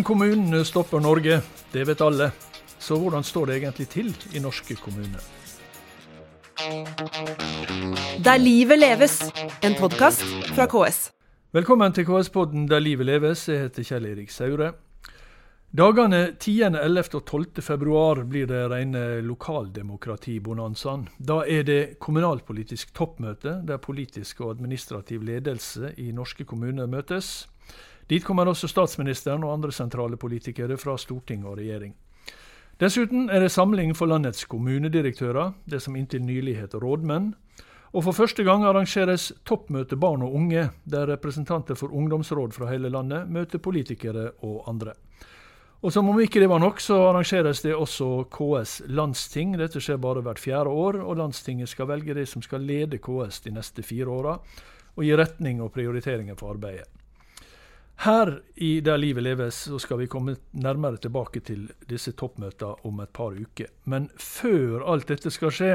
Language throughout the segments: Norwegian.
Uten kommunene stopper Norge, det vet alle. Så hvordan står det egentlig til i norske kommuner? Der livet leves, en podkast fra KS. Velkommen til KS-podden Der livet leves. Jeg heter Kjell Erik Saure. Dagene 10., 11. og 12. februar blir det rene lokaldemokratibonanzaen. Da er det kommunalpolitisk toppmøte, der politisk og administrativ ledelse i norske kommuner møtes. Dit kommer også statsministeren og andre sentrale politikere fra storting og regjering. Dessuten er det samling for landets kommunedirektører, det som inntil nylig het rådmenn. Og for første gang arrangeres toppmøte barn og unge, der representanter for ungdomsråd fra hele landet møter politikere og andre. Og som om ikke det var nok, så arrangeres det også KS landsting. Dette skjer bare hvert fjerde år, og landstinget skal velge de som skal lede KS de neste fire åra, og gi retning og prioriteringer for arbeidet. Her i Der livet leves så skal vi komme nærmere tilbake til disse toppmøtene om et par uker. Men før alt dette skal skje,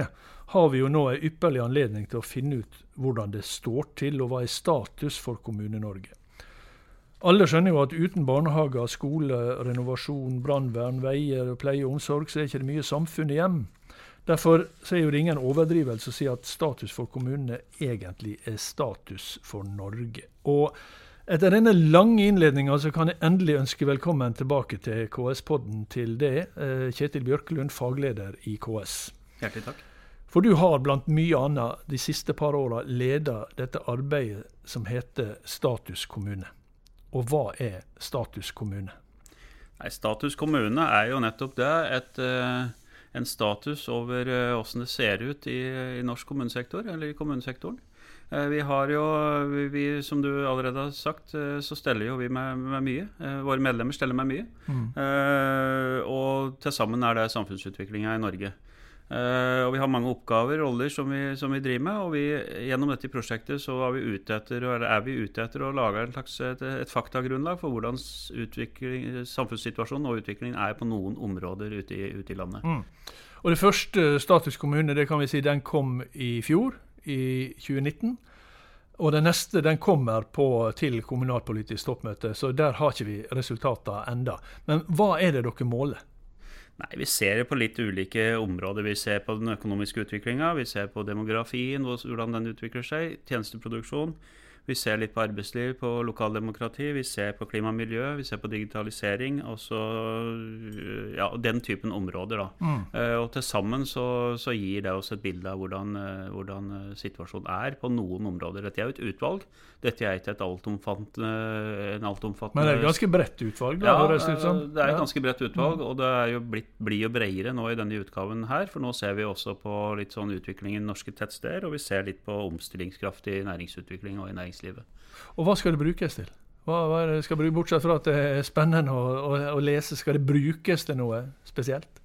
har vi jo nå en ypperlig anledning til å finne ut hvordan det står til, og hva er status for Kommune-Norge. Alle skjønner jo at uten barnehager, skole, renovasjon, brannvern, veier, pleie og omsorg, så er ikke det mye samfunn igjen. Derfor er jo det ingen overdrivelse å si at status for kommunene egentlig er status for Norge. Og etter denne lange innledninga så kan jeg endelig ønske velkommen tilbake til KS-podden til det, eh, Kjetil Bjørkelund, fagleder i KS. Hjertelig takk. For du har blant mye annet de siste par åra leda dette arbeidet som heter Status kommune. Og hva er Status kommune? Nei, status kommune er jo nettopp det. Et, eh, en status over åssen det ser ut i, i norsk kommunesektor, eller i kommunesektoren. Eh, vi har jo, vi, Som du allerede har sagt, eh, så steller jo vi med, med mye. Eh, våre medlemmer steller med mye. Mm. Og til sammen er det samfunnsutviklinga i Norge. og Vi har mange oppgaver roller som vi, som vi, driver med. og vi, Gjennom dette prosjektet så er vi ute etter, er vi ute etter å lage et, et, faktagrunnlag for hvordan samfunnssituasjonen og utviklingen er på noen områder ute i, ute i landet. Mm. Og Det første Status kommune det kan vi si, den kom i fjor i 2019. Og den neste den kommer på, til kommunalpolitisk toppmøte, så der har ikke vi resultater enda. Men hva er det dere måler? Nei, Vi ser det på litt ulike områder. Vi ser på den økonomiske utviklinga, vi ser på demografien, hvordan den utvikler seg, tjenesteproduksjon. Vi ser litt på arbeidsliv, på lokaldemokrati, vi ser på klima og miljø, vi ser på digitalisering. og så, ja, Den typen områder. da. Mm. Uh, og Til sammen så, så, gir det oss et bilde av hvordan, uh, hvordan, eh, situasjonen er på noen områder. Dette er jo et utvalg. Dette er ikke et altomfattende, en altomfattende Men det er et ganske bredt utvalg? Da, ja, det, det er et ganske bredt utvalg. Mm. Og det er jo blitt, blir jo bredere nå i denne utgaven her. For nå ser vi også på litt sånn utvikling i norske tettsteder, og vi ser litt på omstillingskraft i næringsutvikling og i næringsliv næringslivet. Og hva skal det brukes til? Hva, hva skal bruke, Bortsett fra at det er spennende å, å, å lese, skal det brukes til noe spesielt?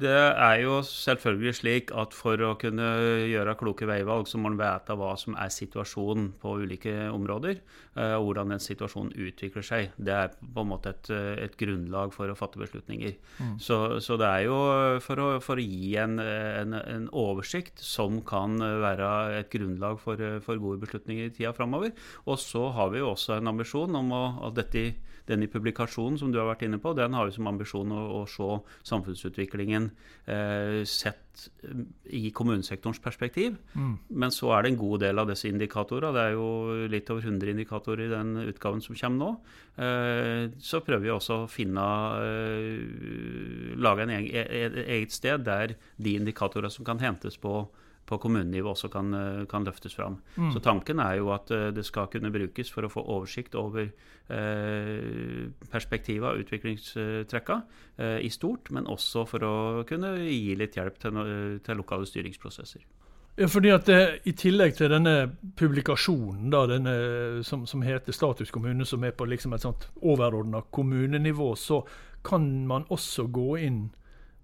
Det er jo selvfølgelig slik at for å kunne gjøre kloke veivalg, så må man vite hva som er situasjonen på ulike områder, eh, og hvordan den situasjonen utvikler seg. Det er på en måte et, et grunnlag for å fatte beslutninger. Mm. Så, så, det er jo for å, for å gi en, en, en, oversikt som kan være et grunnlag for, for gode beslutninger i tida framover. Og så har vi jo også en ambisjon om å, at dette denne publikasjonen som du har vært inne på, den har vi som ambisjon å, å se samfunnsutviklingen eh, sett eh, i kommunesektorens perspektiv. Mm. Men så er det en god del av disse indikatorer. Det er jo litt over 100 indikatorer i den utgaven som kommer nå. Eh, så prøver vi også å finne eh, Lage en egen, et eget sted der de indikatorer som kan hentes på på kommunenivå også kan, eh, kan løftes fram. Mm. Så tanken er jo at eh, det skal kunne brukes for å få oversikt over eh, perspektivet av utviklingstrekka eh, i stort, men også for å kunne gi litt hjelp til, til lokale styringsprosesser. Ja, fordi at det, I tillegg til denne publikasjonen da, denne, som, som, heter Status kommune, som er på liksom et sånt overordna kommunenivå, så kan man også gå inn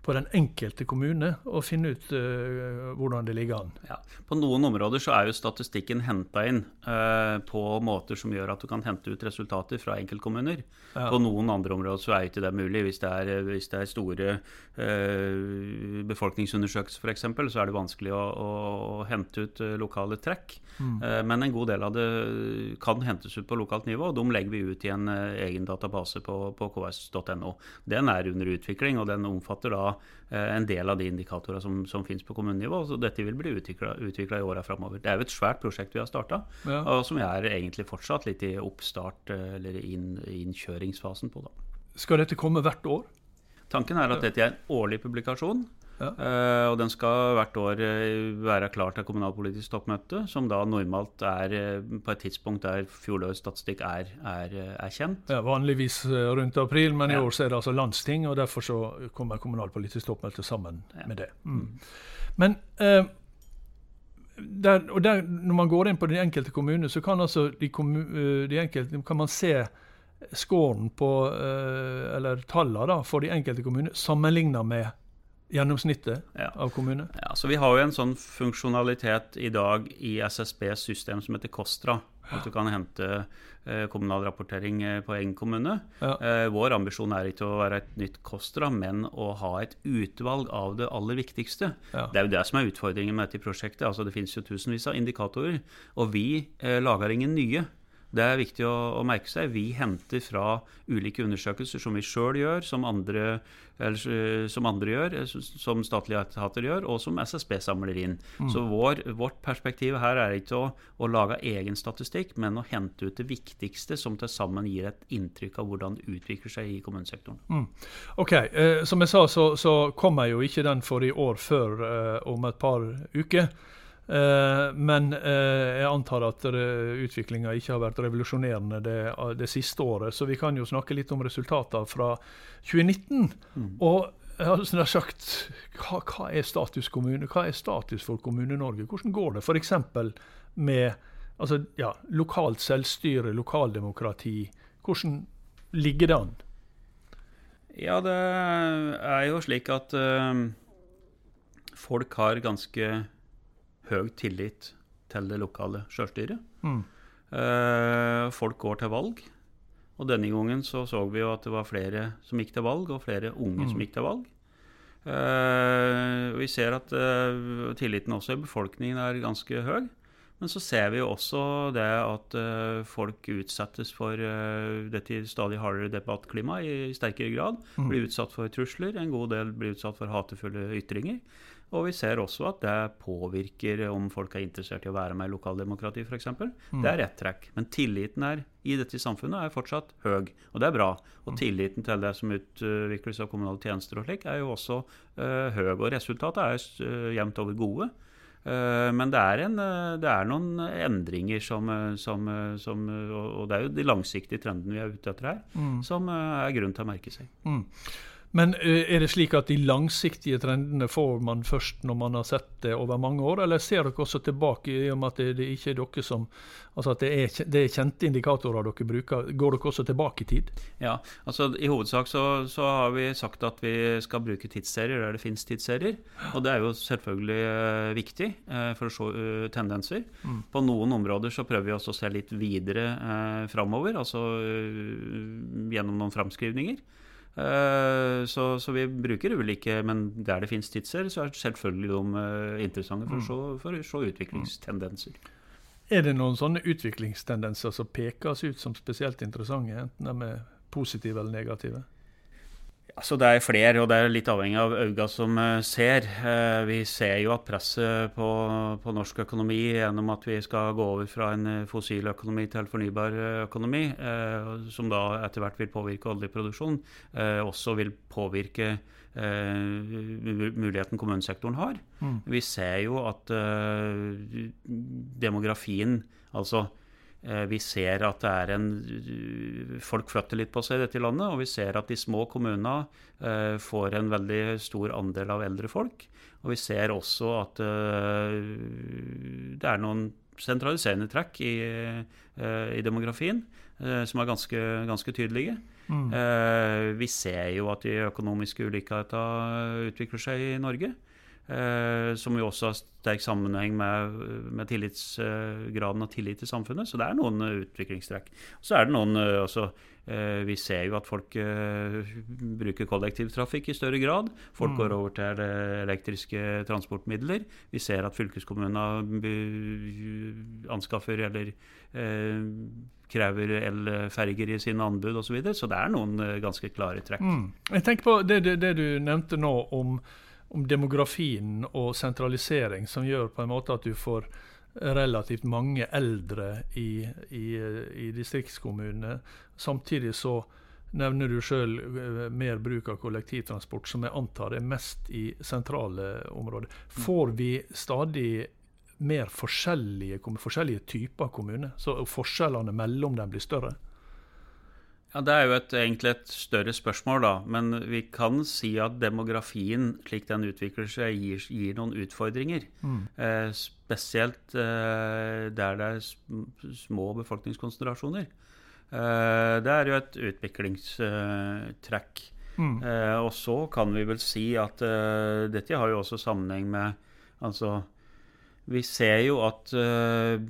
på den enkelte kommune og finne ut uh, hvordan det ligger an. Ja. På noen områder så er jo statistikken henta inn uh, på måter som gjør at du kan hente ut resultater fra enkeltkommuner. Ja. På noen andre områder så er ikke det mulig. Hvis det er, hvis det er store uh, befolkningsundersøkelser f.eks., så er det vanskelig å, å hente ut lokale trekk. Mm. men en god del av det kan hentes ut på lokalt nivå, og de legger vi ut i en egen database på, på ks.no. Den er under utvikling, og den omfatter da Eh, en del av de indikatorer som, som finnes på kommunenivå. Så dette vil bli utvikla i åra framover. Det er jo et svært prosjekt vi har starta, ja. og som vi er egentlig fortsatt litt i oppstart- eh, eller inn, innkjøringsfasen på. Da. Skal dette komme hvert år? Tanken er at dette er en årlig publikasjon. Ja. Uh, og den skal hvert år uh, være klar til kommunalpolitisk toppmøte, som da normalt er uh, på et tidspunkt der fjorårets statistikk er, er, er, kjent. Ja, Vanligvis rundt april, men i år så er det altså landsting, og derfor så kommer kommunalpolitisk toppmøte sammen ja. med det. Mm. Men der, og der, når man går inn på de enkelte kommunene, så kan altså de, de enkelte, kan man se skåren på, eller tallene for de enkelte kommunene sammenligna med gjennomsnittet ja. av kommune? Ja, så Vi har jo en sånn funksjonalitet i dag i SSBs system som heter KOSTRA. At du kan hente eh, kommunal rapportering eh, på egen kommune. Ja. Eh, vår ambisjon er ikke å være et nytt KOSTRA, men å ha et utvalg av det aller viktigste. Ja. Det er jo det som er utfordringen med dette prosjektet. altså Det finnes jo tusenvis av indikatorer. Og vi lager ingen nye. Det er viktig å, å, merke seg. Vi henter fra ulike undersøkelser som vi sjøl gjør, som andre, eller, som andre, gjør, eh, som statlige etater gjør, og som SSB samler inn. Mm. Så vår, vårt perspektiv her er ikke å, å, lage egen statistikk, men å hente ut det viktigste, som til sammen gir et inntrykk av hvordan det utvikler seg i kommunesektoren. Mm. Ok, eh, Som jeg sa, så, så kommer jo ikke den for i år før eh, om et par uker. Eh, men eh, jeg antar at utviklinga ikke har vært revolusjonerende det, det, siste året. Så vi kan jo snakke litt om resultatene fra 2019. Mm. Og jeg har sagt, hva, hva, er status kommune? Hva er status for Kommune-Norge? Hvordan går det f.eks. med altså, ja, lokalt selvstyre, lokaldemokrati? Hvordan ligger det an? Ja, det er jo slik at øh, folk har ganske høy tillit til det lokale sjølstyret. Mm. Eh, folk går til valg. Og denne gangen så, så vi jo at det var flere som gikk til valg, og flere unge mm. som gikk til valg. Eh, vi ser at eh, tilliten også i befolkningen er ganske høy. Men så ser vi jo også det at uh, folk utsettes for uh, dette stadig hardere debattklimaet i, i sterkere grad. Mm. Blir utsatt for trusler. En god del blir utsatt for hatefulle ytringer. Og vi ser også at det påvirker om folk er interessert i å være med i lokaldemokrati f.eks. Mm. Det er ett trekk. Men tilliten er, i dette samfunnet er fortsatt høy, og det er bra. Og mm. tilliten til det som utvikles av kommunale tjenester og slik, er jo også uh, høy. Og resultatet er uh, jevnt over gode. Uh, men det er, en, det er, noen endringer som, som, som, Og det er jo de langsiktige trendene vi er ute etter her, mm. som er grunn til å merke seg. Mm. Men eh, er det slik at de langsiktige trendene får man først når man har sett det over mange år, eller ser dere også tilbake i og med at det, det ikke er dere som Altså at det er, det er, kjente indikatorer dere bruker. Går dere også tilbake i tid? Ja, altså i hovedsak så, så, har vi sagt at vi skal bruke tidsserier der det finnes tidsserier. Og det er jo selvfølgelig uh, viktig uh, for å se tendenser. Mm. På noen områder så prøver vi også å se litt videre uh, framover, altså gjennom noen framskrivninger. Eh, så, så, vi bruker ulike, men der det finnes tidser, så er selvfølgelig de eh, interessante for å, mm. se, for å se utviklingstendenser. Er det noen sånne utviklingstendenser som pekes ut som spesielt interessante, enten de er positive eller negative? Altså Det er flere, og det er litt avhengig av øynene som eh, ser. Eh, vi ser jo at presset på, på, norsk økonomi gjennom at vi skal gå over fra en eh, fossil økonomi til fornybar økonomi, som da etter hvert vil påvirke oljeproduksjon, også vil påvirke muligheten kommunesektoren har. Mm. Vi ser jo at demografien, altså vi ser at det er en Folk flytter litt på seg i dette landet, og vi ser at de små kommunene eh, får en veldig stor andel av eldre folk. Og vi ser også at eh, det er noen sentraliserende trekk i, i demografien som er ganske, ganske tydelige. Mm. vi ser jo at de økonomiske ulikhetene utvikler seg i Norge. Eh, som jo også har sterk sammenheng med, med tillitsgraden av tillit til samfunnet. Så det er noen uh, utviklingstrekk. Så er det noen altså, også, uh, Vi ser jo at folk bruker kollektivtrafikk i større grad. Folk mm. går over til elektriske transportmidler. Vi ser at fylkeskommunene anskaffer eller krever elferger i sine anbud osv. Så, videre. så det er noen ganske klare trekk. Mm. Jeg tenker på det, det, det du nevnte nå om om demografien og sentralisering, som gjør på en måte at du får relativt mange eldre i, i, i distriktskommunene. Samtidig så nevner du sjøl eh, mer bruk av kollektivtransport, som jeg antar er mest i sentrale områder. Får vi stadig mer forskjellige, forskjellige typer kommuner, så forskjellene mellom dem blir større? Ja, Det er jo et, egentlig et større spørsmål, da. Men vi kan si at demografien, slik den utvikler seg, gir, gir noen utfordringer. Mm. Eh, spesielt eh, der det er små befolkningskonsentrasjoner. Eh, det er jo et utviklingstrekk. Mm. Eh, og så kan vi vel si at eh, dette har jo også sammenheng med Altså, vi ser jo at eh,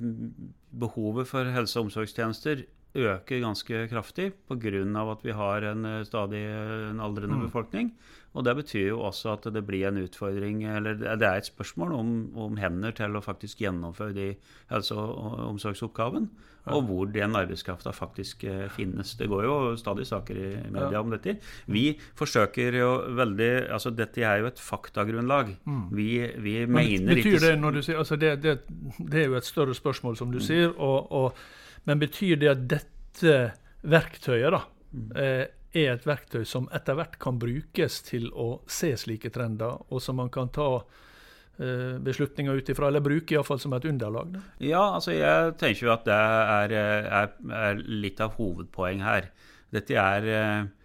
behovet for helse- og omsorgstjenester øker ganske kraftig pga. at vi har en eh, stadig eh, en aldrende mm. befolkning. Og Det betyr jo også at det blir en utfordring, eller det er et spørsmål om, om hender til å faktisk gjennomføre de helse- og omsorgsoppgaven, og hvor den arbeidskrafta faktisk eh, finnes. Det går jo stadig saker i media om dette. Vi forsøker jo veldig altså Dette er jo et faktagrunnlag. Mm. Vi, vi mener betyr ikke det når du sier, altså det, det, det, er jo et større spørsmål, som du mm. sier. og, og men betyr det at dette verktøyet da, mm. eh, er et verktøy som etter hvert kan brukes til å se slike trender, og som man kan ta eh, beslutninger ut ifra, eller bruke iallfall som et underlag? Da? Ja, altså jeg tenker jo at det er, er, er litt av hovedpoeng her. Dette er eh, Eh,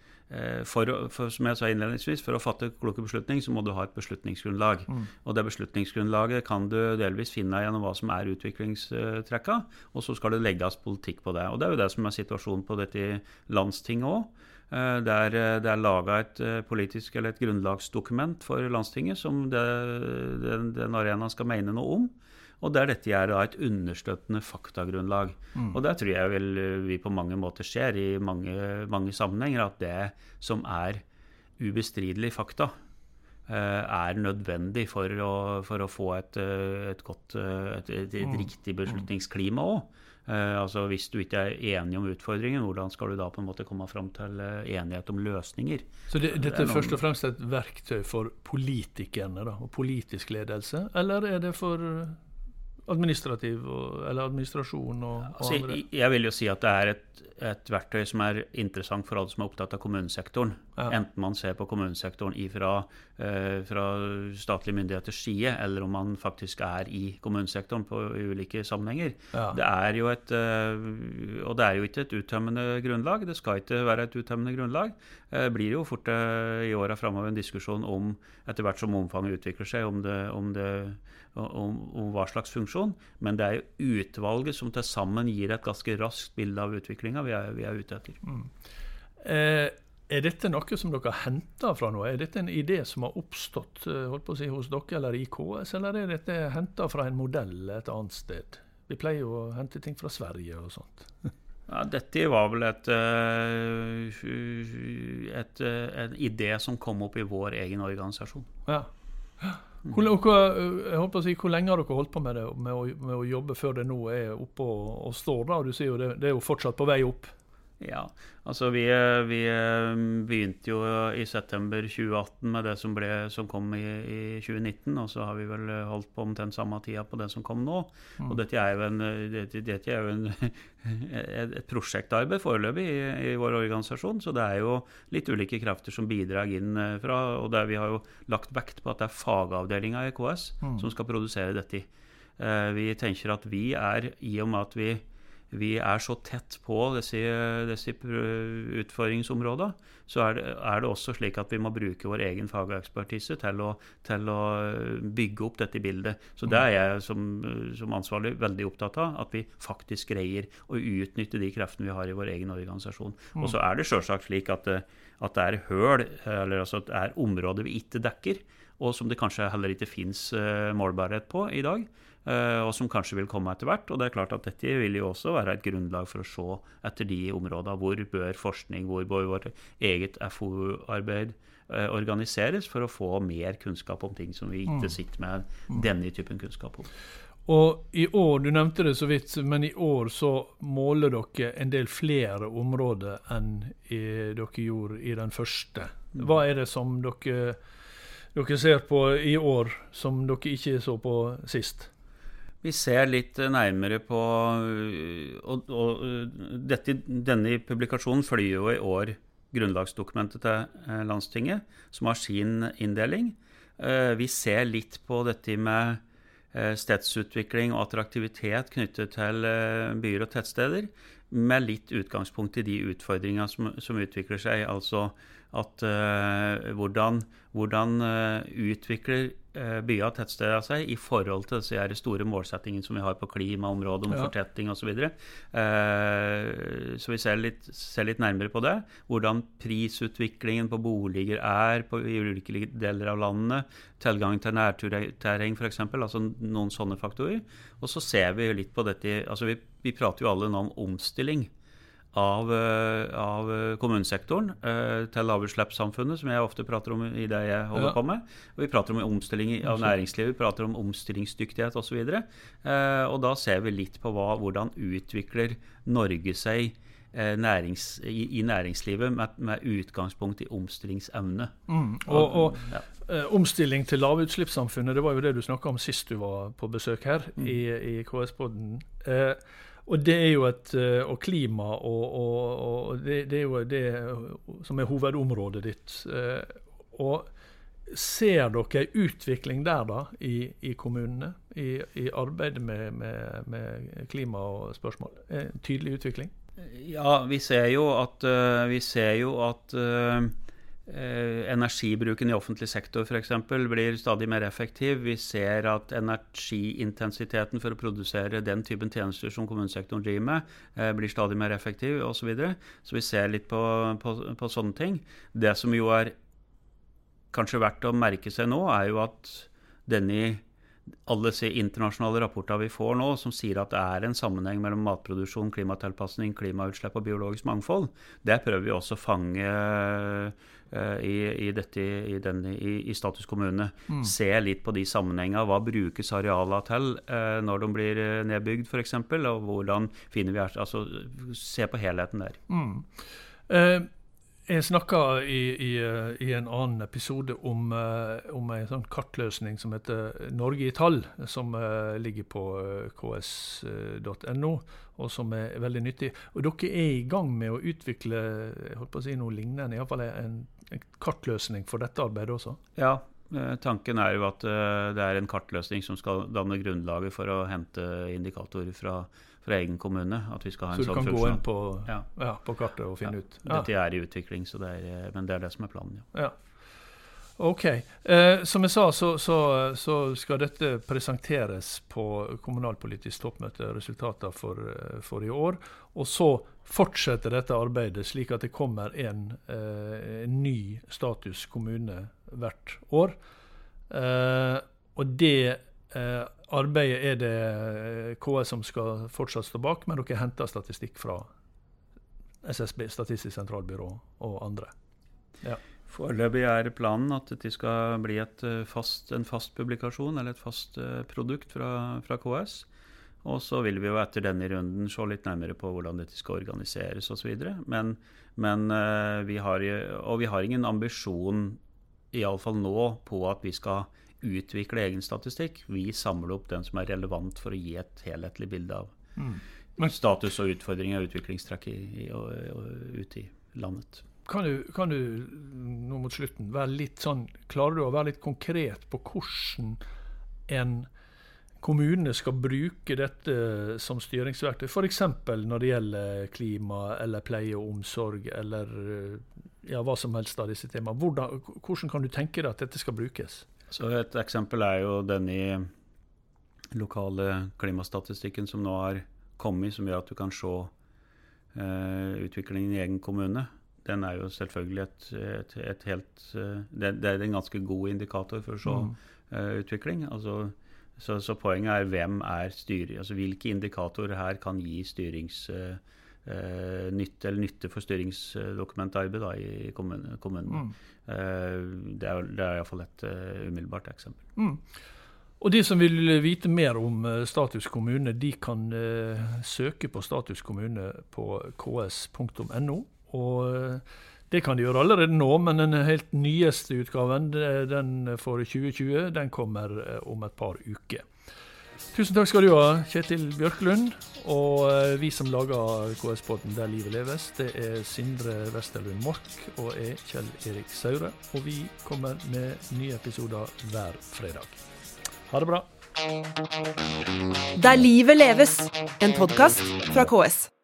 for, for, som jeg sa innledningsvis, for å fatte kloke beslutning, så må du ha et beslutningsgrunnlag. Mm. Og det beslutningsgrunnlaget kan du delvis finne gjennom hva som er utviklingstrekka, og så skal det legges politikk på det. Og Det er jo det som er situasjonen på dette landstinget òg. Eh, det er, eh, det er laga et politisk eller et grunnlagsdokument for landstinget som det, den, den arenaen skal mene noe om. Og der dette er da et understøttende faktagrunnlag. Mm. Og der tror jeg vel eh, vi på mange måter ser i mange, mange sammenhenger at det som er ubestridelig fakta, eh, er nødvendig for å, for å få et, eh, et godt, et, et, et mm. riktig beslutningsklima òg. Altså Hvis du ikke er enig om utfordringen, hvordan skal du da på en måte komme fram til enighet om løsninger? Så det, dette er først og fremst et verktøy for politikerne da, og politisk ledelse, eller er det for administrativ og, eller administrasjon og, og altså, andre? Jeg vil jo si at det er et, et, verktøy som er interessant for alle som er opptatt av kommunesektoren. Ja. Enten man ser på kommunesektoren ifra, eh, fra statlige myndigheters side, eller om man faktisk er i kommunesektoren på ulike sammenhenger. Ja. Det er jo et, eh, og det er jo ikke et uttømmende grunnlag. Det skal ikke være et uttømmende grunnlag. Det eh, blir jo fort eh, i åra framover en diskusjon om, etter hvert som omfanget utvikler seg, om det, om det om, om, hva slags funksjon. Men det er jo utvalget som til sammen gir et ganske raskt bilde av utviklinga vi, vi, er ute etter. Mm. Eh, er dette noe som dere har henta fra noe? Er dette en idé som har oppstått eh, si, hos dere eller i KS, eller er dette henta fra en modell et annet sted? Vi pleier jo å hente ting fra Sverige og sånt. Ja, dette var vel et, eh, et, eh, en idé som kom opp i vår egen organisasjon. Ja. Hvor, hvor, jeg håper å si, hvor lenge har dere holdt på med det, med å, med å jobbe før det nå er oppe og, og står? da? Du sier jo det, det er jo fortsatt på vei opp. Ja, altså vi, vi, begynte jo i september 2018 med det som, ble, som kom i, i, 2019, og så har vi vel holdt på omtrent samme tida på det som kom nå. Mm. Og dette er jo, en, dette, dette er jo en, et prosjektarbeid foreløpig i, i, vår organisasjon, så det er jo litt ulike krefter som bidrar inn eh, fra, og der vi har jo lagt vekt på at det er fagavdelinga i KS mm. som skal produsere dette. Eh, vi tenker at vi er, i og med at vi vi er så tett på disse, disse utfordringsområdene, så er det, er det, også slik at vi må bruke vår egen fagekspertise til å, til å bygge opp dette bildet. Så det er jeg som, som, ansvarlig veldig opptatt av, at vi faktisk greier å utnytte de kreftene vi har i vår egen organisasjon. Og så er det selvsagt slik at, at det er høl, eller altså at det er områder vi ikke dekker, og som det kanskje heller ikke fins målbarhet på i dag. Eh, og som kanskje vil komme etter hvert. Og det er klart at dette vil jo også være et grunnlag for å se etter de områdene hvor bør forskning, hvor bør vårt eget FoU-arbeid eh, organiseres for å få mer kunnskap om ting som vi ikke mm. sitter med mm. denne typen kunnskap om. Og i år, Du nevnte det så vidt, men i år så måler dere en del flere områder enn dere gjorde i den første. Mm. Hva er det som dere, dere ser på i år som dere ikke så på sist? Vi ser litt nærmere på og, og dette, Denne publikasjonen følger jo i år grunnlagsdokumentet til eh, Landstinget, som har sin inndeling. Eh, vi ser litt på dette med eh, stedsutvikling og attraktivitet knyttet til byer og tettsteder, med litt utgangspunkt i de utfordringene som, som utvikler seg. Altså at hvordan, hvordan utvikler byer og tettsteder seg i forhold til disse store målsettingene som vi har på klimaområdet, om ja. fortetting osv. Så, videre. uh, så vi ser litt, ser litt, nærmere på det. Hvordan prisutviklingen på boliger er på, i ulike deler av landet. Tilgang til nærterreng f.eks. Altså noen sånne faktorer. Og så ser vi litt på dette altså vi, vi prater jo alle nå om omstilling av, eh, av kommunesektoren eh, til lavutslippssamfunnet, som jeg ofte prater om i det jeg holder ja. på med. Og vi prater om omstilling av næringslivet, vi prater om omstillingsdyktighet osv. Og, eh, og da ser vi litt på hva, hvordan utvikler Norge seg nærings, i, i, næringslivet med, med, utgangspunkt i omstillingsevne. Mm. Og, og ja. Omstilling til lavutslippssamfunnet, det var jo det du snakka om sist du var på besøk her mm. i, i KS-poden. Eh, og det er jo et eh, Og klima og, og, og det, det, er jo det som er hovedområdet ditt. Eh, og ser dere en utvikling der, da, i, i kommunene? I, I, arbeidet med, med, med klima og spørsmål? En tydelig utvikling? Ja, vi ser jo at, eh, vi ser jo at energibruken i offentlig sektor f.eks. blir stadig mer effektiv. Vi ser at energiintensiteten for å produsere den typen tjenester som kommunesektoren driver med, eh, blir stadig mer effektiv osv. Så, videre. så vi ser litt på, på, på, sånne ting. Det som jo er kanskje verdt å merke seg nå, er jo at denne alle internasjonale rapporter vi får nå, som sier at det er en sammenheng mellom matproduksjon, klimatilpasning, klimautslipp og biologisk mangfold, det prøver vi også å fange Eh, i, i, dette, i, denne, i, status kommune. Mm. Se litt på de sammenhengene. Hva brukes arealene til eh, når de blir eh, nedbygd, f.eks.? Og hvordan finner vi altså, Se på helheten der. Mm. Eh, jeg snakka i, i, i, en annen episode om, om en sånn kartløsning som heter Norge i tall, som ligger på ks.no, og som er veldig nyttig. Og Dere er i gang med å utvikle holdt på å si noe lignende, iallfall en en kartløsning for dette arbeidet også? Ja, eh, tanken er jo at eh, det er en kartløsning som skal danne grunnlaget for å hente indikatorer fra, fra egen kommune. At vi skal ha en så du sånn kan gå inn på, ja. Ja, på, kartet og finne ja. ut? Dette er i utvikling, det er, eh, men det er det som er planen. ja. OK. Eh, som jeg sa, så, så, så, skal dette presenteres på kommunalpolitisk toppmøte, resultater for, for, i år. Og så fortsetter dette arbeidet slik at det kommer en, eh, ny status kommune hvert år. Eh, og det eh, arbeidet er det eh, KS som skal fortsatt stå bak, men dere henter statistikk fra SSB, Statistisk sentralbyrå, og andre. Ja. Foreløpig er planen at det skal bli fast, en fast publikasjon eller et fast produkt fra, fra, KS. Og så vil vi jo etter denne runden se litt nærmere på hvordan dette skal organiseres osv. Men, men vi har, og vi har ingen ambisjon, iallfall nå, på at vi skal utvikle egen statistikk. Vi samler opp den som er relevant for å gi et helhetlig bilde av mm. status og utfordringer og utviklingstrekk ute i landet. Kan du, kan du, nå mot slutten være litt sånn Klarer du å være litt konkret på hvordan en kommune skal bruke dette som styringsverktøy, f.eks. når det gjelder klima eller pleie og omsorg, eller ja, hva som helst av disse temaene. Hvordan, hvordan kan du tenke deg at dette skal brukes? Så Et eksempel er jo denne lokale klimastatistikken som nå har kommet, som gjør at du kan se uh, utviklingen i egen kommune. Den er jo selvfølgelig et, et, et helt uh, det, det, er en ganske god indikator for å se mm. uh, utvikling. Altså, så, så, poenget er hvem er styrer, altså hvilke indikatorer her kan gi styrings Uh, nytte, eller nytte for styringsdokumentarbeid da, i kommunen. kommunen. Mm. Eh, det er, det er iallfall et uh, umiddelbart eksempel. Mm. Og De som vil vite mer om Status kommune, de kan søke på Status kommune på ks.no. Og det kan de gjøre allerede nå, men den helt nyeste utgaven, den for 2020, den kommer om et par uker. Tusen takk skal du ha, Kjetil Bjørklund. Og eh, vi som lager KS-podden Der livet leves, det er Sindre Westerlund Mork og jeg, Kjell Erik Saure. Og vi kommer med nye episoder hver fredag. Ha det bra. Der livet leves, en podkast fra KS.